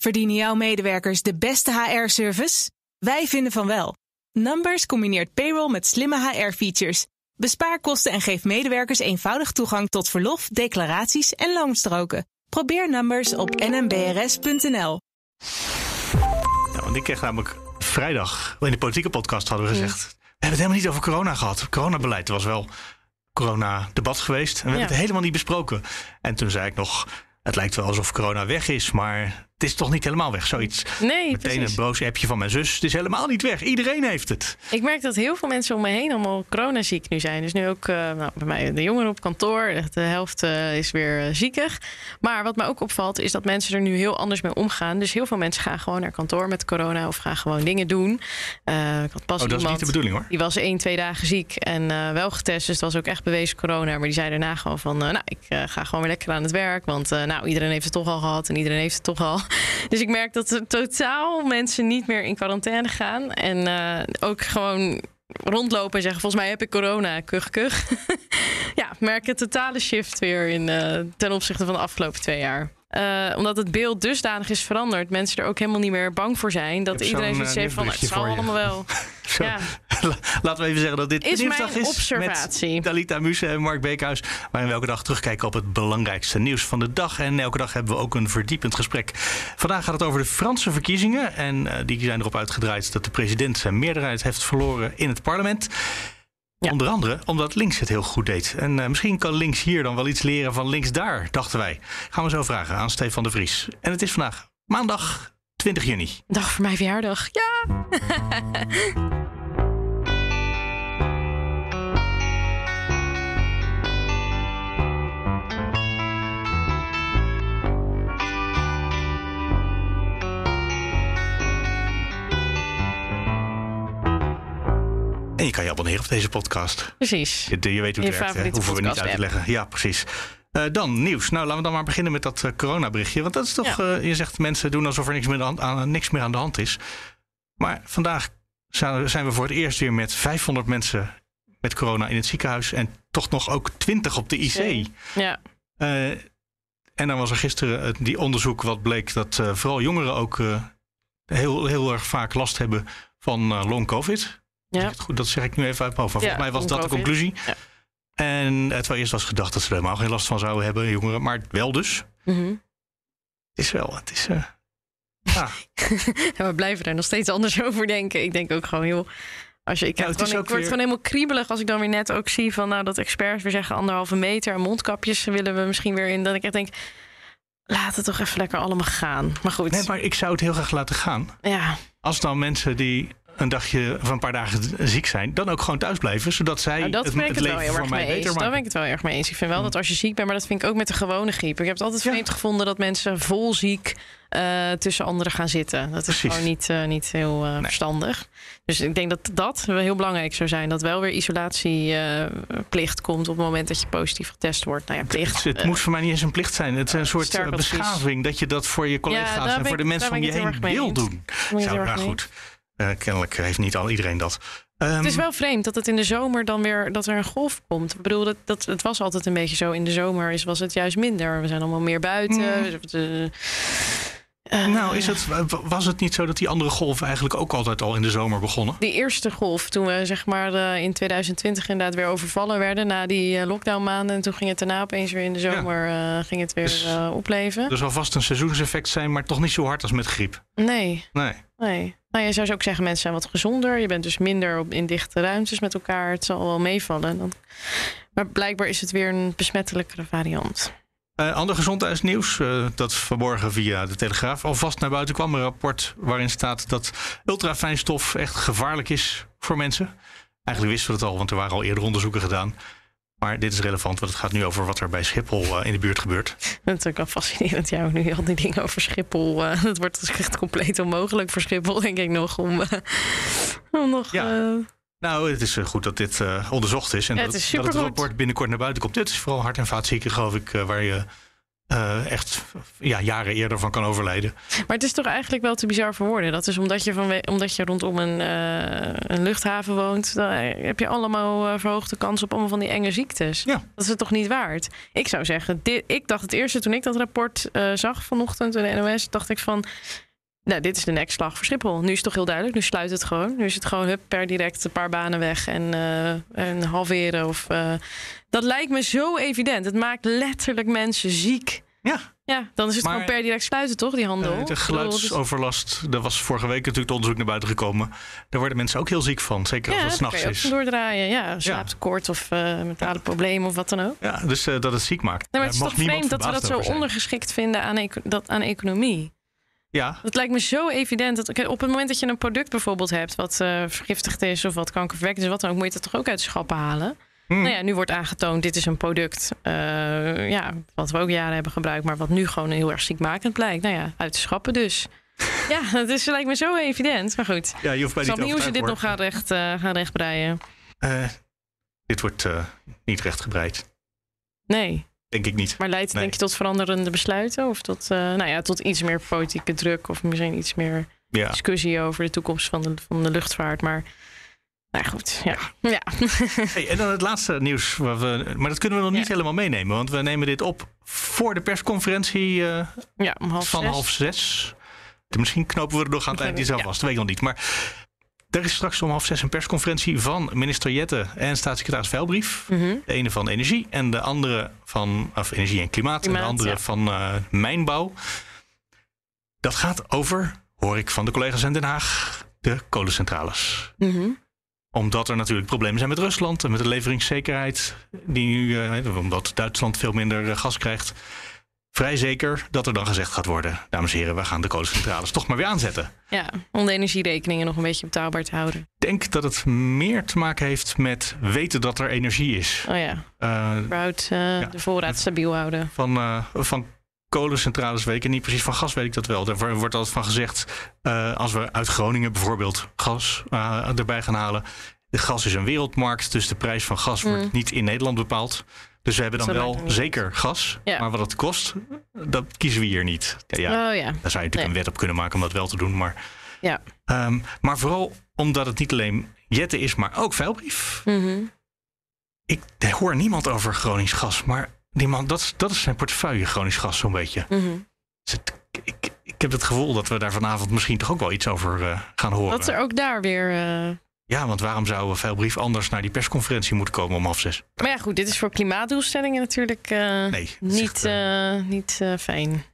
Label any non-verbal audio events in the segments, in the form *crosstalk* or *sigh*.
Verdienen jouw medewerkers de beste HR-service? Wij vinden van wel. Numbers combineert payroll met slimme HR-features. Bespaar kosten en geef medewerkers eenvoudig toegang tot verlof, declaraties en loonstroken. Probeer Numbers op nmbrs.nl. Ja, want ik kreeg namelijk vrijdag, in de politieke podcast hadden we gezegd... we hebben het helemaal niet over corona gehad. Coronabeleid was wel corona-debat geweest. En we hebben het helemaal niet besproken. En toen zei ik nog, het lijkt wel alsof corona weg is, maar het is toch niet helemaal weg, zoiets. Nee, Meteen precies. een boos appje van mijn zus. Het is helemaal niet weg. Iedereen heeft het. Ik merk dat heel veel mensen om me heen allemaal coronaziek nu zijn. Dus nu ook eh, nou, bij mij de jongeren op kantoor. Echt De helft eh, is weer eh, ziekig. Maar wat mij ook opvalt is dat mensen er nu heel anders mee omgaan. Dus heel veel mensen gaan gewoon naar kantoor met corona of gaan gewoon dingen doen. Ik had pas Oh, dat is niet de bedoeling hoor. die was één, twee dagen ziek en wel getest. Dus het was ook echt bewezen corona. Maar die zei daarna gewoon van... nou, ik ga gewoon weer lekker aan het werk. Want nou, iedereen heeft het toch al gehad en iedereen heeft het toch al. *laughs* Dus ik merk dat er totaal mensen niet meer in quarantaine gaan. En eh, ook gewoon rondlopen en zeggen... volgens mij heb ik corona, kuch, kuch. *laughs* ja, merk een totale shift weer in, eh, ten opzichte van de afgelopen twee jaar. Eh, omdat het beeld dusdanig is veranderd, mensen er ook helemaal niet meer bang voor zijn. Dat iedereen zoiets heeft van: het zal allemaal wel. *laughs* *laughs* Zo. Ja. *laughs* Laten we even zeggen dat dit Is nieuwsdag mijn is observatie. met Dalita Muse en Mark Beekhuis. Waarin we elke dag terugkijken op het belangrijkste nieuws van de dag. En elke dag hebben we ook een verdiepend gesprek. Vandaag gaat het over de Franse verkiezingen. En eh, die zijn erop uitgedraaid dat de president zijn meerderheid heeft verloren in het parlement. Ja. Onder andere omdat links het heel goed deed. En eh, misschien kan links hier dan wel iets leren van links daar, dachten wij. Gaan we zo vragen aan Stefan de Vries. En het is vandaag maandag 20 juni. Dag voor mijn verjaardag. Ja. *laughs* En je kan je abonneren op deze podcast. Precies. Je, je weet hoe het Je werkt, hè? hoeven we niet uit te leggen. Ja, precies. Eh, dan nieuws. Nou, laten we dan maar beginnen met dat eh, coronaberichtje. Want dat is toch, Ja. eh, je zegt mensen doen alsof er niks meer, aan, aan- niks meer aan de hand is. Maar vandaag zijn we voor het eerst weer met 500 mensen met corona in het ziekenhuis. En toch nog ook 20 op de IC. Ja. En dan was er gisteren die onderzoek wat bleek dat vooral jongeren ook heel, heel erg vaak last hebben van long covid. Zeg Ja. het goed? Dat zeg ik nu even uit mijn hoofd. Maar Ja, volgens mij was dat de conclusie. Ja. En eh, terwijl eerst was gedacht dat ze er helemaal geen last van zouden hebben, jongeren. Maar wel dus. Mhm. Het is wel, het is... eh, ja. *laughs* Ja, we blijven er nog steeds anders over denken. Ik denk ook gewoon heel. Als je, ik, Ja, het gewoon, ik word weer- gewoon helemaal kriebelig als ik dan weer net ook zie van nou dat experts weer zeggen anderhalve meter en mondkapjes willen we misschien weer in. Dat ik echt denk, laat het toch even lekker allemaal gaan. Maar goed, Nee, maar ik zou het heel graag laten gaan. ja, Als dan mensen die een dagje of een paar dagen ziek zijn, dan ook gewoon thuis blijven. Zodat zij nou, dat het, het het leven voor mij beter Daar ben maken. ik het wel erg mee eens. Ik vind wel dat als je ziek bent, maar dat vind ik ook met de gewone griep. Ik heb het altijd Ja. vreemd gevonden dat mensen vol ziek eh, tussen anderen gaan zitten. Dat is Precies. gewoon niet, eh, niet heel eh, verstandig. Dus ik denk dat dat wel heel belangrijk zou zijn. Dat wel weer isolatieplicht komt op het moment dat je positief getest wordt. Nou ja, plicht. Het, het moet voor mij niet eens een plicht zijn. Het is een soort beschaving dat je dat voor je collega's en voor de mensen om je heen wil doen. daar ben ik het Zo, heel erg nou goed. Eh, kennelijk heeft niet al iedereen dat. Ehm, Het is wel vreemd dat het in de zomer dan weer dat er een golf komt. Ik bedoel, dat, dat, het was altijd een beetje zo. In de zomer is, was het juist minder. We zijn allemaal meer buiten. Mm. Eh, eh, nou, is het, was het niet zo dat die andere golven eigenlijk ook altijd al in de zomer begonnen? Die eerste golf, toen we zeg maar in 2020 inderdaad weer overvallen werden na die eh, lockdownmaanden. En toen ging het daarna opeens weer in de zomer eh, ging het weer Dus- opleven. Er zal vast een seizoenseffect zijn, maar toch niet zo hard als met griep. Nee, Nee. Nee. Nou, je zou ook zeggen, mensen zijn wat gezonder. Je bent dus minder op, in dichte ruimtes met elkaar. Het zal wel meevallen. Dan... Maar blijkbaar is het weer een besmettelijkere variant. Eh, ander gezondheidsnieuws, eh, dat vanmorgen via de Telegraaf alvast naar buiten kwam. Een rapport waarin staat dat ultrafijnstof echt gevaarlijk is voor mensen. Eigenlijk wisten we het al, want er waren al eerder onderzoeken gedaan. Maar dit is relevant, want het gaat nu over wat er bij Schiphol eh, in de buurt gebeurt. *laughs* Dat is ook wel fascinerend. Ja, nu al die dingen over Schiphol. eh *laughs* dat wordt dus echt compleet onmogelijk voor Schiphol, denk ik nog. Om, eh, *laughs* om nog. Ja. Nou, het is goed dat dit onderzocht is. En Ja, dat, het is dat het rapport binnenkort naar buiten komt. Dit is vooral hart- en vaatzieken, geloof ik, waar je eh, echt ja, jaren eerder van kan overlijden. Maar het is toch eigenlijk wel te bizar voor woorden. Dat is omdat je, van, omdat je rondom een, uh, een luchthaven woont. Dan heb je allemaal uh, verhoogde kans op allemaal van die enge ziektes. Ja. Dat is het toch niet waard? Ik zou zeggen, dit, ik dacht het eerste toen ik dat rapport zag vanochtend in de NOS, dacht ik van. Nou, dit is de nekslag voor Schiphol. Nu is het toch heel duidelijk. Nu sluit het gewoon. Nu is het gewoon hup, per direct een paar banen weg en, en halveren. Of, dat lijkt me zo evident. Het maakt letterlijk mensen ziek. Ja. Ja, dan is het maar, gewoon per direct sluiten, toch, die handel? Uh, de geluidsoverlast, er was vorige week natuurlijk het onderzoek naar buiten gekomen. Daar worden mensen ook heel ziek van, zeker als het s'nachts is. Ja, doordraaien, ja. Slaaptekort ja. of uh, mentale ja. problemen of wat dan ook. Ja, dus uh, dat het ziek maakt. Nee, maar het is toch vreemd dat we dat zo ondergeschikt vinden aan, eco dat, aan economie? Ja. Het lijkt me zo evident dat op het moment dat je een product bijvoorbeeld hebt wat vergiftigd is of wat kankerverwekkend is, wat dan ook, moet je dat toch ook uit de schappen halen? Hmm. Nou ja, nu wordt aangetoond, dit is een product uh, ja, wat we ook jaren hebben gebruikt, maar wat nu gewoon heel erg ziekmakend blijkt. Nou ja, uit te schappen dus. *laughs* ja, dat is, lijkt me zo evident. Maar goed, ja, je hoeft bij zal niet nieuws dit nog gaan, recht, uh, gaan rechtbreien? Dit wordt niet rechtgebreid. Nee. Denk ik niet. Maar leidt nee. denk je tot veranderende besluiten? Of tot, nou ja, tot iets meer politieke druk? Of misschien iets meer ja. discussie over de toekomst van de, van de luchtvaart? Maar nou goed, ja. ja. *laughs* Hey, en dan het laatste nieuws. We, maar dat kunnen we nog niet ja. helemaal meenemen. Want we nemen dit op voor de persconferentie uh, ja, om half van zes. half zes. Misschien knopen we er nog aan het eind iets af vast. Dat weet ik nog niet. Maar er is straks om half zes een persconferentie van minister Jette en staatssecretaris Veilbrief. Mm -hmm. De ene van energie en de andere van of energie en klimaat. klimaat en de andere ja. van uh, mijnbouw. Dat gaat over, hoor ik van de collega's in Den Haag, de kolencentrales. Mm -hmm omdat er natuurlijk problemen zijn met Rusland en met de leveringszekerheid. Die nu, uh, omdat Duitsland veel minder uh, gas krijgt. Vrij zeker dat er dan gezegd gaat worden: dames en heren, we gaan de kolencentrales toch maar weer aanzetten. Ja, om de energierekeningen nog een beetje betaalbaar te houden. Ik denk dat het meer te maken heeft met weten dat er energie is. Oh ja. Uh, ja. de voorraad stabiel houden. Van, van kolencentrales weet ik niet precies. Van gas weet ik dat wel. Daar wordt altijd van gezegd, uh, als we uit Groningen bijvoorbeeld gas uh, erbij gaan halen. De gas is een wereldmarkt, dus de prijs van gas Mm. wordt niet in Nederland bepaald. Dus we hebben dan wel zeker gas. Ja. Maar wat het kost, dat kiezen we hier niet. Ja, Oh ja. daar zou je natuurlijk Nee. een wet op kunnen maken om dat wel te doen. Maar, Ja. Ehm, maar vooral omdat het niet alleen Jette is, maar ook Veilbrief. Mhm. Ik hoor niemand over Gronings gas, maar die man, dat, is- dat is zijn portefeuille, Gronings gas zo'n beetje. Mhm. Dus het- ik, ik heb het gevoel dat we daar vanavond misschien toch ook wel iets over eh, gaan horen. Dat er ook daar weer. eh, Ja, want waarom zou Veilbrief anders naar die persconferentie moeten komen om half zes? Maar ja, goed, dit is voor klimaatdoelstellingen natuurlijk eh, Nee, niet, echt, eh, eh, niet fijn.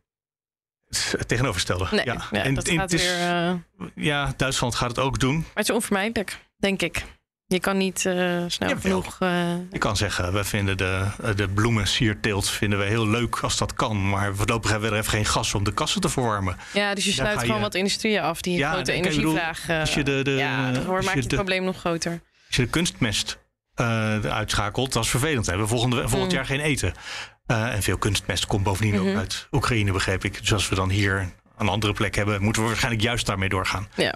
het tegenovergestelde. Nee, ja. ja, En- dat en gaat het is- weer. ja, Duitsland gaat het ook doen. maar het is onvermijdelijk, denk ik. Je kan niet eh, snel genoeg. Je kan zeggen, we vinden de, de bloemensierteelt vinden we heel leuk als dat kan. Maar voorlopig hebben we er even geen gas om de kassen te verwarmen. ja, dus je Daar sluit gewoon je- wat industrieën af die Ja, grote bedoel, energievraag. eh, als je de- de- ja, maakt je het probleem nog groter. Als je de kunstmest uitschakelt, dat is vervelend. We hebben volgende, volgend Mm. jaar geen eten. En veel kunstmest komt bovendien Mhm. ook uit Oekraïne, begreep ik. Dus als we dan hier een andere plek hebben, moeten we waarschijnlijk juist daarmee doorgaan. Ja.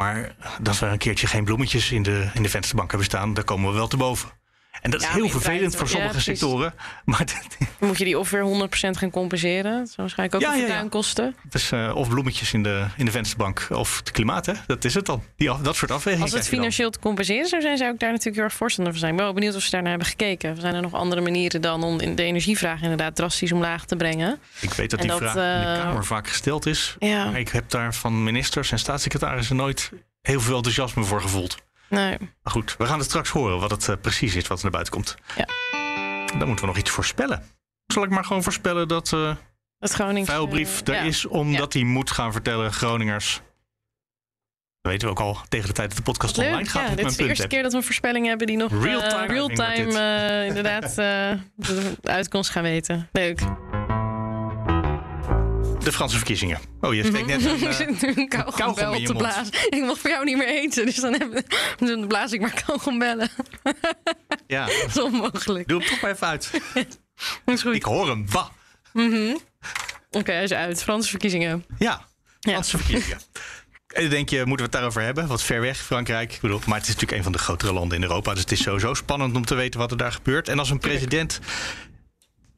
Maar dat we een keertje geen bloemetjes in de, in de vensterbank hebben staan, daar komen we wel te boven. En dat is heel vervelend voor sommige sectoren. *laughs* Maar moet je die of weer 100% gaan compenseren. Dat zou waarschijnlijk ook Ja, een is eh, of bloemetjes in de, in de vensterbank of het klimaat, hè? dat is het dan. Die, af- dat soort afwegingen. Als het financieel te compenseren zou zijn, zou ik daar natuurlijk heel erg voorstander van zijn. Ik ben wel benieuwd of ze daarnaar hebben gekeken. Zijn er nog andere manieren dan om de energievraag inderdaad drastisch omlaag te brengen? Ik weet dat En die dat, vraag in de eh, Kamer vaak gesteld is. Ja, Maar ik heb daar van ministers en staatssecretarissen nooit heel veel enthousiasme voor gevoeld. Nee. Maar goed, we gaan het straks horen wat het eh, precies is wat er naar buiten komt. Ja. Dan moeten we nog iets voorspellen. Zal ik maar gewoon voorspellen dat eh Het Gronings. vuilbrief eh, er ja. is omdat hij moet gaan vertellen Groningers. Dat weten we ook al tegen de tijd dat de podcast Leuk, online gaat. ja, dit is de eerste heb. keer dat we een voorspelling hebben die nog Real-time eh, eh, inderdaad eh, de uitkomst gaan weten. Leuk. De Franse verkiezingen. Oh, je steekt net een, *laughs* eh, nu een kauwgombel in je te blazen. *laughs* Ik mag voor jou niet meer eten, dus dan, heb, *laughs* dan blaas ik maar kauwgombellen. Ja, Dat is onmogelijk. doe hem toch maar even uit. Is goed. Ik hoor hem. Bah. Mhm. Oké, hij is uit. Franse verkiezingen. Ja, Ja. Franse verkiezingen. En dan denk je, moeten we het daarover hebben? Wat ver weg, Frankrijk. Ik bedoel, maar het is natuurlijk een van de grotere landen in Europa. Dus het is sowieso spannend om te weten wat er daar gebeurt. En als een president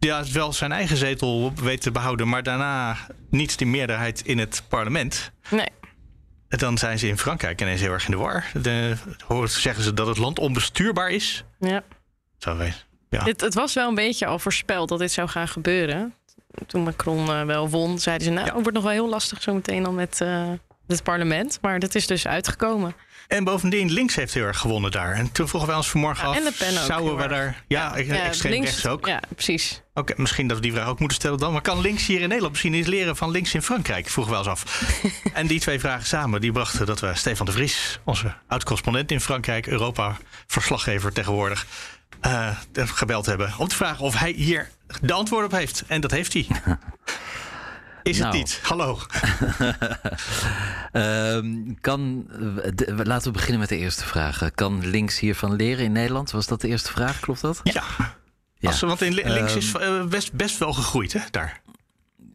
ja, wel zijn eigen zetel weet te behouden, maar daarna niet die meerderheid in het parlement. Nee. Dan zijn ze in Frankrijk ineens heel erg in de war. De, zeggen ze dat het land onbestuurbaar is. Ja. Zo wees. Ja. Het, het was wel een beetje al voorspeld dat dit zou gaan gebeuren. Toen Macron uh, wel won, zeiden ze... nou, het wordt nog wel heel lastig zo meteen dan met uh, het parlement. Maar dat is dus uitgekomen. En bovendien, links heeft heel erg gewonnen daar. En toen vroegen wij ons vanmorgen ja, af... En de pen ook. Zouden we daar... Ja, ja extreem links, rechts ook. Ja, precies. Oké, okay, misschien dat we die vraag ook moeten stellen dan. Maar kan links hier in Nederland misschien eens leren van links in Frankrijk? Vroegen wel eens af. *laughs* en die twee vragen samen, die brachten dat we Stefan de Vries... onze oud-correspondent in Frankrijk, Europa-verslaggever tegenwoordig... Uh, gebeld hebben om te vragen of hij hier de antwoord op heeft. En dat heeft hij. *laughs* Is het nou. niet? Hallo. uh, *laughs* kan, de, laten we beginnen met de eerste vraag. Kan links hiervan leren in Nederland? Was dat de eerste vraag? Klopt dat? Ja. ja. Als, want in, links is uh, best, best wel gegroeid, hè, daar.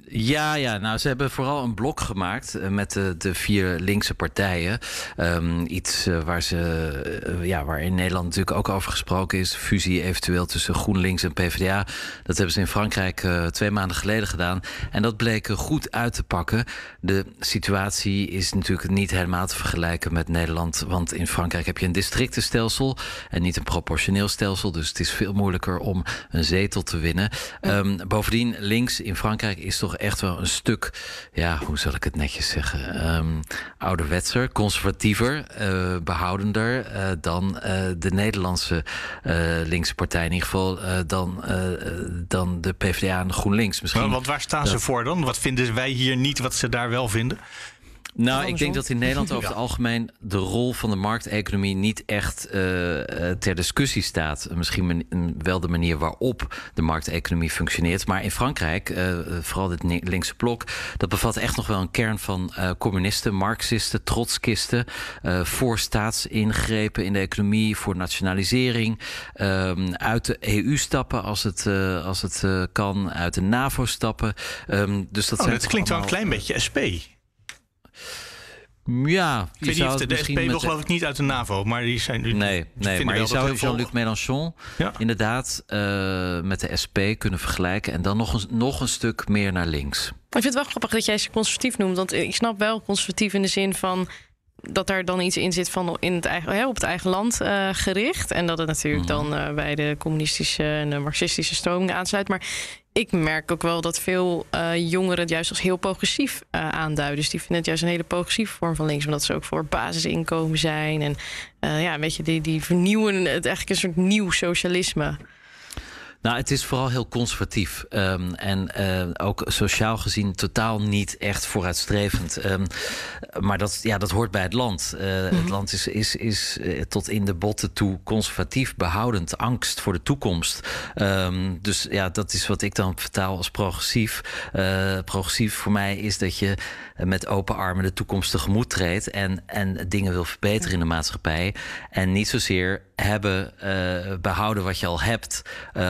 Ja, ja, nou, ze hebben vooral een blok gemaakt uh, met de, de, vier linkse partijen. Um, iets uh, waar, ze, uh, ja, waar in Nederland natuurlijk ook over gesproken is. Fusie eventueel tussen GroenLinks en PvdA. Dat hebben ze in Frankrijk twee maanden geleden gedaan. En dat bleek goed uit te pakken. De situatie is natuurlijk niet helemaal te vergelijken met Nederland. Want in Frankrijk heb je een districtenstelsel en niet een proportioneel stelsel. Dus het is veel moeilijker om een zetel te winnen. Um, bovendien, links in Frankrijk is toch echt wel een stuk, ja, hoe zal ik het netjes zeggen, um, ouderwetser, conservatiever, uh, behoudender uh, dan uh, de Nederlandse linkse partij. In ieder geval dan, dan de PvdA en de GroenLinks. Misschien maar, want waar staan dat... ze voor dan? Wat vinden wij hier niet wat ze daar wel vinden? Nou, ik denk dat in Nederland *laughs* over het algemeen de rol van de markteconomie niet echt uh, ter discussie staat. Misschien wel de manier waarop de markteconomie functioneert. Maar in Frankrijk, uh, vooral dit linkse blok, dat bevat echt nog wel een kern van uh, communisten, marxisten, trotskisten. voor staatsingrepen in de economie, voor nationalisering. Um, uit de EU stappen als het, als het kan, uit de NAVO stappen. Um, dus dat oh, zijn dat klinkt wel een klein beetje SP. Ja, ik weet niet of de, de SP wil geloof ik niet uit de NAVO, maar die zijn nu. Nee, nee maar je zou Jean-Luc Mélenchon ja. inderdaad uh, met de SP kunnen vergelijken en dan nog een, nog een stuk meer naar links. Ik vind het wel grappig dat jij ze conservatief noemt, want ik snap wel conservatief in de zin van dat daar dan iets in zit van in het eigen, hè, op het eigen land uh, gericht. En dat het natuurlijk mm -hmm. dan uh, bij de communistische en de marxistische stromingen aansluit. Maar ik merk ook wel dat veel uh, jongeren het juist als heel progressief aanduiden. Dus die vinden het juist een hele progressieve vorm van links. Omdat ze ook voor basisinkomen zijn. En ja, een beetje die, die vernieuwen het eigenlijk een soort nieuw socialisme. Nou, het is vooral heel conservatief. Um, en uh, ook sociaal gezien totaal niet echt vooruitstrevend. Um, maar dat, ja, dat hoort bij het land. Uh, mm-hmm. Het land is, is, is uh, tot in de botten toe conservatief, behoudend, angst voor de toekomst. Um, dus ja, dat is wat ik dan vertaal als progressief. progressief voor mij is dat je met open armen de toekomst tegemoet treedt en, en dingen wil verbeteren in de maatschappij. En niet zozeer hebben, behouden wat je al hebt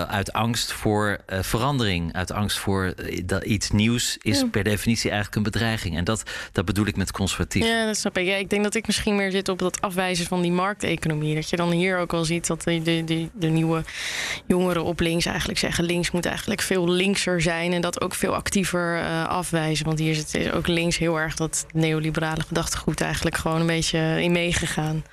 uit angst voor uh, verandering, uit angst voor dat iets nieuws is ja. per definitie eigenlijk een bedreiging. En dat, dat bedoel ik met conservatief. Ja, dat snap ik. Ja, ik denk dat ik misschien meer zit op dat afwijzen van die markteconomie. Dat je dan hier ook al ziet dat de, de, de, de nieuwe jongeren op links eigenlijk zeggen: links moet eigenlijk veel linkser zijn en dat ook veel actiever afwijzen. Want hier zit ook links heel erg dat neoliberale gedachtegoed eigenlijk gewoon een beetje in meegegaan.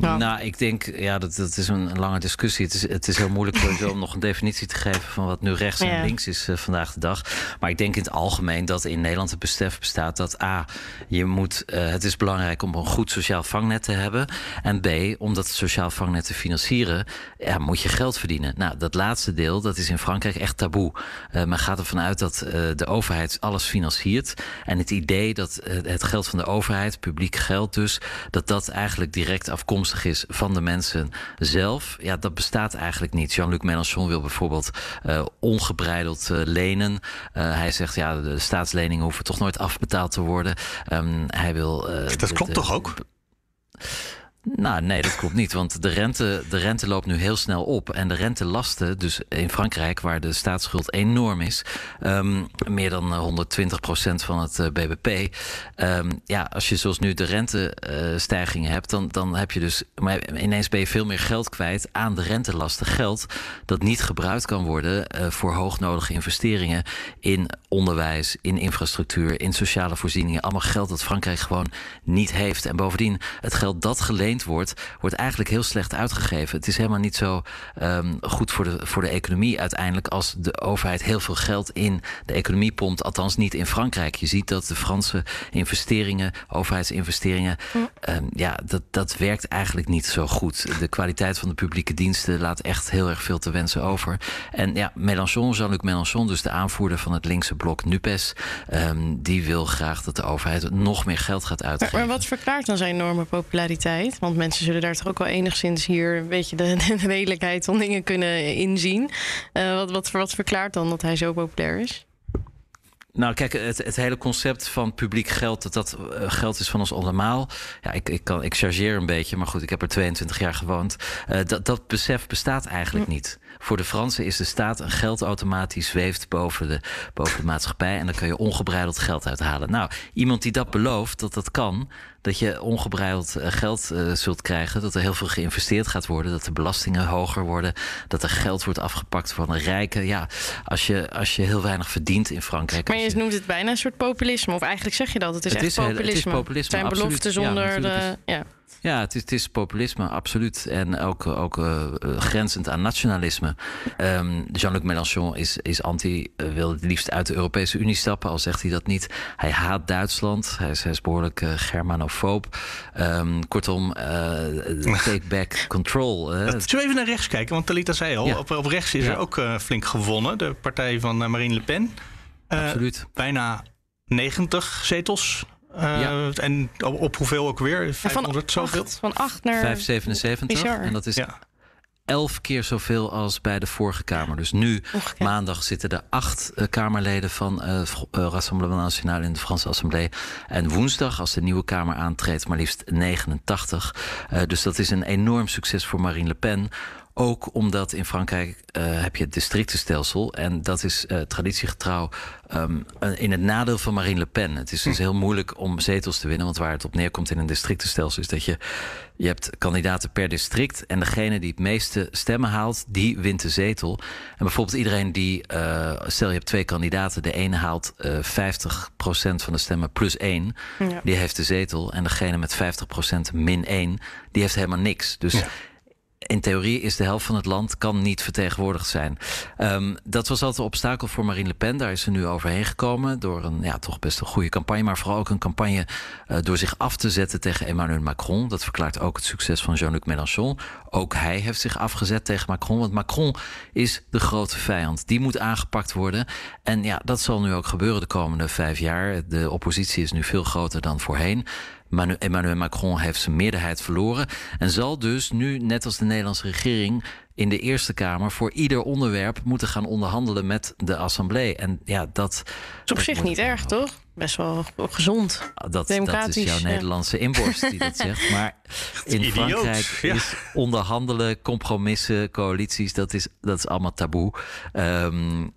Ja. Nou, ik denk, ja, dat, dat is een lange discussie. Het is, het is heel moeilijk sowieso om nog een definitie te geven van wat nu rechts en Ja. links is uh, vandaag de dag. Maar ik denk in het algemeen dat in Nederland het besef bestaat dat A, je moet, uh, het is belangrijk om een goed sociaal vangnet te hebben. En B, om dat sociaal vangnet te financieren, ja, moet je geld verdienen. Nou, dat laatste deel, dat is in Frankrijk echt taboe. Uh, men gaat ervan uit dat de overheid alles financiert. En het idee dat het geld van de overheid, publiek geld dus, dat dat eigenlijk direct afkomstig is van de mensen zelf. Ja, dat bestaat eigenlijk niet. Jean-Luc Mélenchon wil bijvoorbeeld uh, ongebreideld uh, lenen. Uh, hij zegt ja, de staatsleningen hoeven toch nooit afbetaald te worden. Um, hij wil. dat klopt de, toch ook? Nou, nee, dat klopt niet. Want de rente, de rente loopt nu heel snel op. En de rentelasten, dus in Frankrijk, waar de staatsschuld enorm is, um, meer dan 120 procent van het uh, bbp. Um, ja, als je zoals nu de rentestijgingen uh, hebt, dan, dan heb je dus. Maar ineens ben je veel meer geld kwijt aan de rentelasten. Geld dat niet gebruikt kan worden voor hoognodige investeringen in onderwijs, in infrastructuur, in sociale voorzieningen. Allemaal geld dat Frankrijk gewoon niet heeft. En bovendien, het geld dat geleend wordt, wordt eigenlijk heel slecht uitgegeven. Het is helemaal niet zo um, goed voor de, voor de economie uiteindelijk als de overheid heel veel geld in de economie pompt. Althans, niet in Frankrijk. Je ziet dat de Franse investeringen, overheidsinvesteringen, um, ja, dat, dat werkt eigenlijk niet zo goed. De kwaliteit van de publieke diensten laat echt heel erg veel te wensen over. En ja, Mélenchon, Jean-Luc Mélenchon, dus de aanvoerder van het linkse blok NUPES, um, die wil graag dat de overheid nog meer geld gaat uitgeven. Maar, maar wat verklaart dan zijn enorme populariteit? Want mensen zullen daar toch ook wel enigszins hier een beetje de, *laughs* de redelijkheid van dingen kunnen inzien. Uh, wat, wat, wat verklaart dan dat hij zo populair is? Nou, kijk, het, het, hele concept van publiek geld, dat dat uh, geld is van ons allemaal. Ja, ik, ik, kan, ik chargeer een beetje, maar goed, ik heb er 22 jaar gewoond. Uh, dat, dat besef bestaat eigenlijk niet. Voor de Fransen is de staat een geldautomaat die zweeft boven de, boven de maatschappij. En dan kan je ongebreideld geld uithalen. Nou, iemand die dat belooft, dat dat kan, dat je ongebreideld geld uh, zult krijgen, dat er heel veel geïnvesteerd gaat worden, dat de belastingen hoger worden, dat er geld wordt afgepakt van de rijken. Ja, als je, als je heel weinig verdient in Frankrijk. Maar je, je noemt het bijna een soort populisme, of eigenlijk zeg je dat, het is het echt is, populisme. Het is populisme. Het zijn absoluut. beloften zonder ja, de. Ja. Ja, het is, het is populisme, absoluut. En ook, ook uh, grenzend aan nationalisme. Um, Jean-Luc Mélenchon is, is anti, uh, wil het liefst uit de Europese Unie stappen, al zegt hij dat niet. Hij haat Duitsland, hij is, hij is behoorlijk uh, germanofoob. Um, kortom, *laughs* take back control. Zullen we even naar rechts kijken? Want Talita zei al, ja. op, op rechts is ja. er ook flink gewonnen. De partij van Marine Le Pen. absoluut. Bijna 90 zetels. Uh, ja. En op, op, hoeveel ook weer? 500 van zoveel? Acht, van 8 naar. 577. Bizar. En dat is ja. elf keer zoveel als bij de vorige Kamer. Dus nu, maandag, zitten er acht uh, Kamerleden van uh, Rassemblement National in de Franse Assemblée. En woensdag, als de nieuwe Kamer aantreedt, maar liefst 89. dus dat is een enorm succes voor Marine Le Pen. Ook omdat in Frankrijk uh, heb je het districtenstelsel. En dat is uh, traditiegetrouw um, in het nadeel van Marine Le Pen. Het is dus heel moeilijk om zetels te winnen. Want waar het op neerkomt in een districtenstelsel is dat je... je hebt kandidaten per district. En degene die het meeste stemmen haalt, die wint de zetel. En bijvoorbeeld iedereen die... Uh, stel je hebt twee kandidaten. De ene haalt 50% van de stemmen plus één. Ja. Die heeft de zetel. En degene met 50% min één, die heeft helemaal niks. Dus... Ja in theorie is de helft van het land kan niet vertegenwoordigd zijn. Um, dat was altijd een obstakel voor Marine Le Pen. Daar is ze nu overheen gekomen door een ja, toch best een goede campagne. Maar vooral ook een campagne uh, door zich af te zetten tegen Emmanuel Macron. Dat verklaart ook het succes van Jean-Luc Mélenchon. Ook hij heeft zich afgezet tegen Macron. Want Macron is de grote vijand. Die moet aangepakt worden. En ja, dat zal nu ook gebeuren de komende vijf jaar. De oppositie is nu veel groter dan voorheen. Emmanuel Macron heeft zijn meerderheid verloren. En zal dus nu, net als de Nederlandse regering, in de Eerste Kamer voor ieder onderwerp moeten gaan onderhandelen met de Assemblée. En ja, dat. is op zich niet erg, toch? Best wel gezond. Dat, dat is jouw ja. Nederlandse inborst die dat *laughs* zegt. Maar in Idioot, Frankrijk ja. is onderhandelen, compromissen, coalities, dat is, dat is allemaal taboe. Um,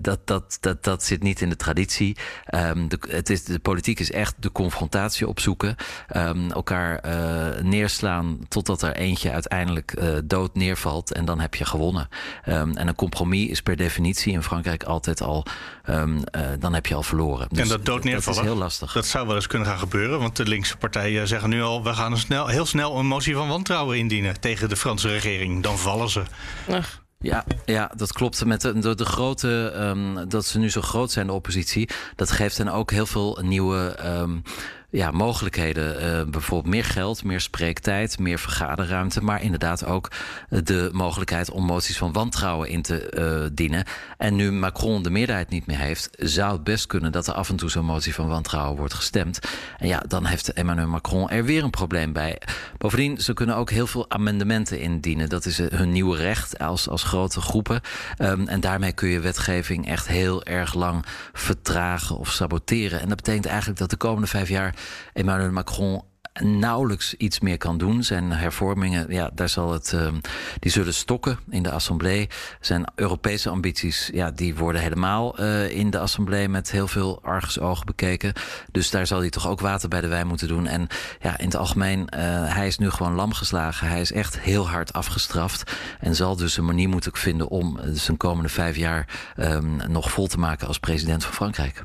dat, dat, dat, dat zit niet in de traditie. Um, de, het is, de politiek is echt de confrontatie opzoeken. Um, elkaar uh, neerslaan totdat er eentje uiteindelijk uh, dood neervalt. En dan heb je gewonnen. Um, en een compromis is per definitie in Frankrijk altijd al. Um, uh, dan heb je al verloren. Dus en dat dood neervallen. Dat is heel lastig. Dat zou wel eens kunnen gaan gebeuren. Want de linkse partijen zeggen nu al. we gaan een snel, heel snel een motie van wantrouwen indienen. tegen de Franse regering. Dan vallen ze. Ach. Ja, ja, dat klopt. Met de, de, de grote, um, dat ze nu zo groot zijn, de oppositie. Dat geeft hen ook heel veel nieuwe. Um, ja, mogelijkheden. Uh, bijvoorbeeld meer geld, meer spreektijd, meer vergaderruimte. Maar inderdaad ook de mogelijkheid om moties van wantrouwen in te uh, dienen. En nu Macron de meerderheid niet meer heeft, zou het best kunnen dat er af en toe zo'n motie van wantrouwen wordt gestemd. En ja, dan heeft Emmanuel Macron er weer een probleem bij. Bovendien, ze kunnen ook heel veel amendementen indienen. Dat is hun nieuwe recht als, als grote groepen. Um, en daarmee kun je wetgeving echt heel erg lang vertragen of saboteren. En dat betekent eigenlijk dat de komende vijf jaar Emmanuel Macron nauwelijks iets meer kan doen. Zijn hervormingen, ja, daar zal het, ehm, die zullen stokken in de assemblee. Zijn Europese ambities, ja, die worden helemaal uh, in de assemblee met heel veel argusogen bekeken. Dus daar zal hij toch ook water bij de wijn moeten doen. En ja, in het algemeen, uh, hij is nu gewoon lam geslagen. Hij is echt heel hard afgestraft. En zal dus een manier moeten vinden om zijn komende vijf jaar um, nog vol te maken als president van Frankrijk.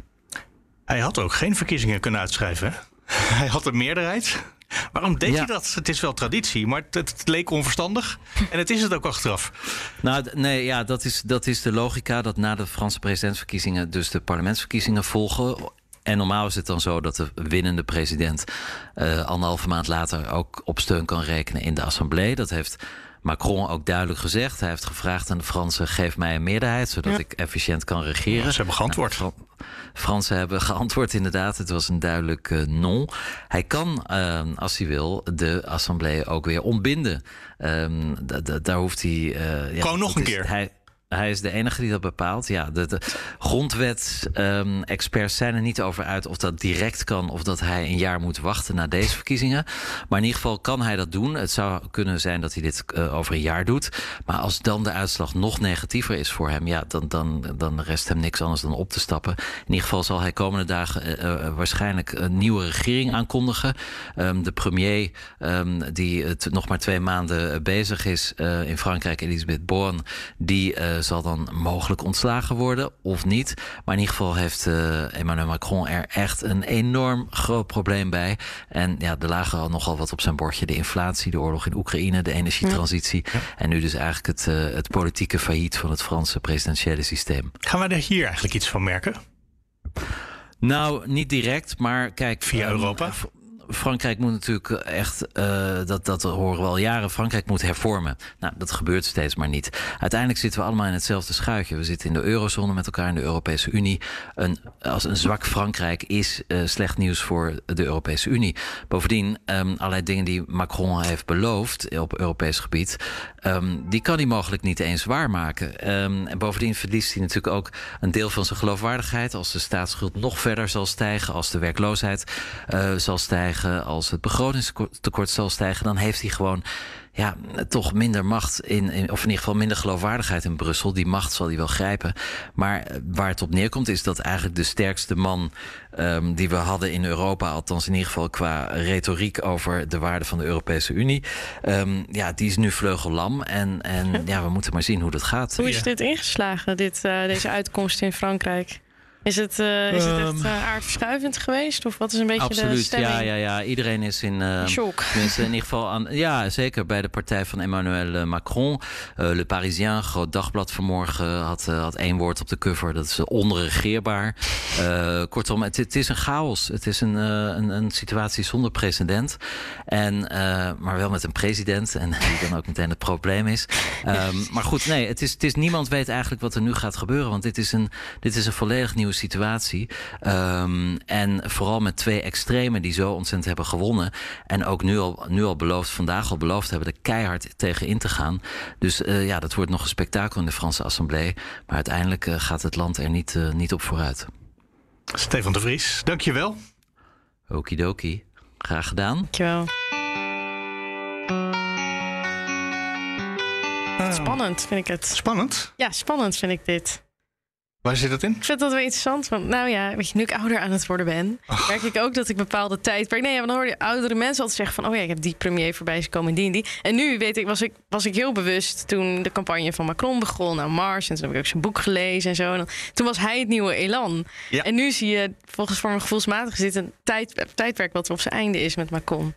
Hij had ook geen verkiezingen kunnen uitschrijven. *laughs* Hij had een meerderheid. Waarom deed hij dat? Het is wel traditie, maar het, het, leek onverstandig. *laughs* En het is het ook achteraf. Nou, nee, ja, dat is, dat is de logica dat na de Franse presidentsverkiezingen dus de parlementsverkiezingen volgen. En normaal is het dan zo dat de winnende president uh, anderhalve maand later ook op steun kan rekenen in de assemblée. Dat heeft Macron ook duidelijk gezegd. Hij heeft gevraagd aan de Fransen: geef mij een meerderheid, zodat ik efficiënt kan regeren. ze hebben geantwoord. Nou, Fransen hebben geantwoord inderdaad. Het was een duidelijk uh, non. Hij kan, uh, als hij wil, de assemblée ook weer ontbinden. Um, daar hoeft hij... Uh, ja, Gewoon nog een keer. Hij, hij is de enige die dat bepaalt. Ja, de, de grondwet-experts ehm, zijn er niet over uit of dat direct kan of dat hij een jaar moet wachten na deze verkiezingen. Maar in ieder geval kan hij dat doen. Het zou kunnen zijn dat hij dit uh, over een jaar doet. Maar als dan de uitslag nog negatiever is voor hem, ja, dan, dan, dan rest hem niks anders dan op te stappen. In ieder geval zal hij komende dagen uh, waarschijnlijk een nieuwe regering aankondigen. Um, de premier, um, die het nog maar twee maanden bezig is in Frankrijk, Elisabeth Borne, die zal dan mogelijk ontslagen worden of niet. Maar in ieder geval heeft uh, Emmanuel Macron er echt een enorm groot probleem bij. En ja, er lagen al nogal wat op zijn bordje. De inflatie, de oorlog in Oekraïne, de energietransitie. En nu dus eigenlijk het, uh, het politieke failliet van het Franse presidentiële systeem. Gaan we er hier eigenlijk iets van merken? Nou, niet direct, maar kijk. Via um, Europa? Frankrijk moet natuurlijk echt, uh, dat, dat horen we al jaren, Frankrijk moet hervormen. Nou, dat gebeurt steeds maar niet. Uiteindelijk zitten we allemaal in hetzelfde schuitje. We zitten in de eurozone met elkaar in de Europese Unie. Een, als een zwak Frankrijk is uh, slecht nieuws voor de Europese Unie. Bovendien, um, allerlei dingen die Macron heeft beloofd op Europees gebied, um, die kan hij mogelijk niet eens waarmaken. Um, en bovendien verliest hij natuurlijk ook een deel van zijn geloofwaardigheid als de staatsschuld nog verder zal stijgen, als de werkloosheid uh, zal stijgen als het begrotingstekort zal stijgen, dan heeft hij gewoon ja, toch minder macht in, in, of in ieder geval minder geloofwaardigheid in Brussel. Die macht zal hij wel grijpen. Maar eh, waar het op neerkomt is dat eigenlijk de sterkste man um, die we hadden in Europa, althans in ieder geval qua retoriek over de waarde van de Europese Unie, um, ja, die is nu vleugellam. En, en ja, we moeten maar zien hoe dat gaat. Hoe is dit ingeslagen, dit, uh, deze uitkomst in Frankrijk? Is het, uh, is het echt uh, aardverschuivend geweest? Of wat is een beetje absoluut, de stemming? ja, ja, ja. Iedereen is in... Uh, Shock. *laughs* in ieder geval aan... Ja, zeker bij de partij van Emmanuel Macron. Le Parisien, groot dagblad vanmorgen, had, had één woord op de cover. Dat is onregeerbaar. kortom, het, het, is een chaos. Het is een, een, een situatie zonder precedent. En, maar wel met een president. En *laughs* die dan ook meteen het probleem is. Um, maar goed, nee, het is, het is, niemand weet eigenlijk wat er nu gaat gebeuren. Want dit is een, dit is een volledig nieuwe situatie. Um, en vooral met twee extremen die zo ontzettend hebben gewonnen. En ook nu al, nu al beloofd, vandaag al beloofd hebben, er keihard tegen in te gaan. Dus uh, ja, dat wordt nog een spektakel in de Franse Assemblée. Maar uiteindelijk uh, gaat het land er niet, uh, niet op vooruit. Stefan de Vries, dankjewel. Okidoki, graag gedaan. Dankjewel. Spannend vind ik het. Spannend? Ja, spannend vind ik dit. Waar zit dat in? Ik vind dat wel interessant. Want nou ja, weet je, nu ik ouder aan het worden ben, oh. merk ik ook dat ik bepaalde tijd. Nee, ja, dan hoor je oudere mensen altijd zeggen van, oh ja, ik heb die premier voorbij gekomen en die en die. En nu weet ik, was ik, was ik heel bewust toen de campagne van Macron begon, nou Mars, en toen heb ik ook zijn boek gelezen en zo. En dan, toen was hij het nieuwe elan. Ja. En nu zie je, volgens voor mijn gevoelsmatig zit een tijd, tijdperk wat op zijn einde is met Macron.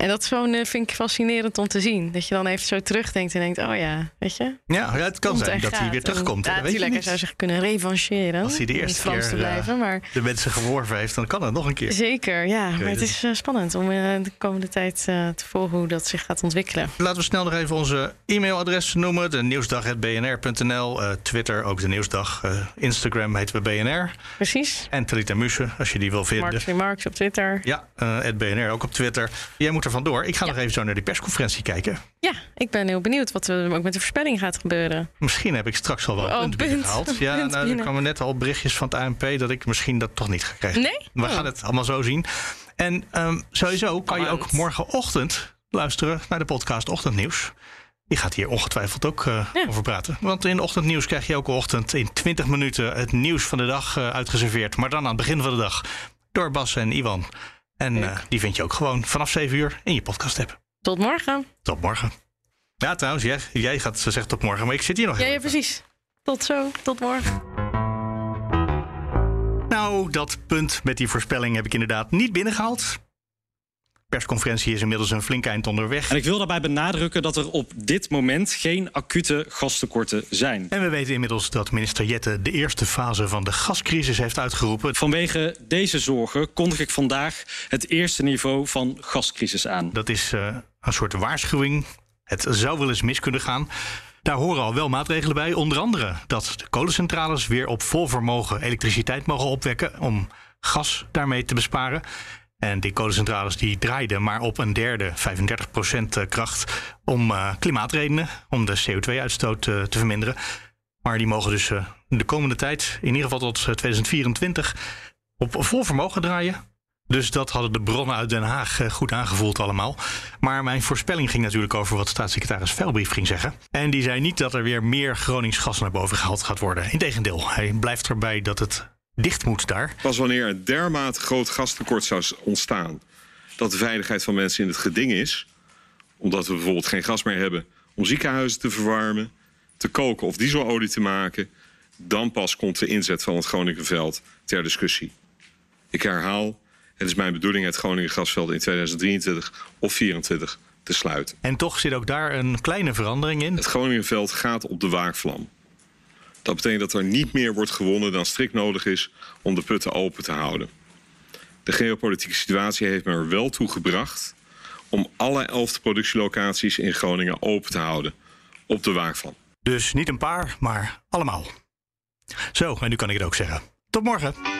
En dat is gewoon, uh, vind ik fascinerend om te zien. Dat je dan even zo terugdenkt en denkt, oh ja, weet je. Ja, het kan zijn dat hij weer terugkomt. En, ja, natuurlijk, hij zou zich kunnen revancheren. Als hij de eerste keer te blijven, maar... de mensen geworven heeft, dan kan het nog een keer. Zeker, ja. Maar het is uh, spannend om de komende tijd te volgen hoe dat zich gaat ontwikkelen. Laten we snel nog even onze e-mailadres noemen. De nieuwsdag.bnr.nl. Twitter, ook de Nieuwsdag. Instagram heet we BNR. Precies. En Talita Muse, als je die wil vinden. Mark Marks op Twitter. Ja, het BNR ook op Twitter. Jij moet er vandoor. Ik ga ja. nog even zo naar die persconferentie kijken. Ja, ik ben heel benieuwd wat er ook met de voorspelling gaat gebeuren. Misschien heb ik straks al wel een oh, punt, punt gehaald. *laughs* Ja, punt nou, er kwamen net al berichtjes van het ANP dat ik misschien dat toch niet ga krijgen. Nee? We oh. gaan het allemaal zo zien. En um, sowieso kan je ook morgenochtend luisteren naar de podcast Ochtendnieuws. Die gaat hier ongetwijfeld ook uh, ja. over praten. Want in Ochtendnieuws krijg je elke ochtend in 20 minuten het nieuws van de dag uh, uitgeserveerd. Maar dan aan het begin van de dag door Bas en Iwan. En uh, die vind je ook gewoon vanaf 7 uur in je podcast app. Tot morgen. Tot morgen. Ja, trouwens, jij, jij gaat ze zegt tot morgen, maar ik zit hier nog. Ja, ja, precies. Tot zo. Tot morgen. Nou, dat punt met die voorspelling heb ik inderdaad niet binnengehaald persconferentie is inmiddels een flink eind onderweg. En ik wil daarbij benadrukken dat er op dit moment geen acute gastekorten zijn. En we weten inmiddels dat minister Jette de eerste fase van de gascrisis heeft uitgeroepen. Vanwege deze zorgen kondig ik vandaag het eerste niveau van gascrisis aan. Dat is uh, een soort waarschuwing. Het zou wel eens mis kunnen gaan. Daar horen al wel maatregelen bij. Onder andere dat de kolencentrales weer op vol vermogen elektriciteit mogen opwekken om gas daarmee te besparen. En die kolencentrales die draaiden maar op een derde, 35% kracht, om uh, klimaatredenen, om de CO2-uitstoot uh, te verminderen. Maar die mogen dus de komende tijd, in ieder geval tot 2024, op vol vermogen draaien. Dus dat hadden de bronnen uit Den Haag goed aangevoeld allemaal. Maar mijn voorspelling ging natuurlijk over wat staatssecretaris Velbrief ging zeggen. En die zei niet dat er weer meer Gronings gas naar boven gehaald gaat worden. Integendeel, hij blijft erbij dat het dicht moet daar. Pas wanneer een dermate groot gastekort zou ontstaan dat de veiligheid van mensen in het geding is, omdat we bijvoorbeeld geen gas meer hebben om ziekenhuizen te verwarmen, te koken of dieselolie te maken, dan pas komt de inzet van het Groningenveld ter discussie. Ik herhaal, het is mijn bedoeling het Groningen gasveld in 2023 of 2024 te sluiten. En toch zit ook daar een kleine verandering in. Het Groningenveld gaat op de waakvlam. Dat betekent dat er niet meer wordt gewonnen dan strikt nodig is om de putten open te houden. De geopolitieke situatie heeft me er wel toe gebracht om alle elf productielocaties in Groningen open te houden op de waakvlam. Dus niet een paar, maar allemaal. Zo, en nu kan ik het ook zeggen. Tot morgen.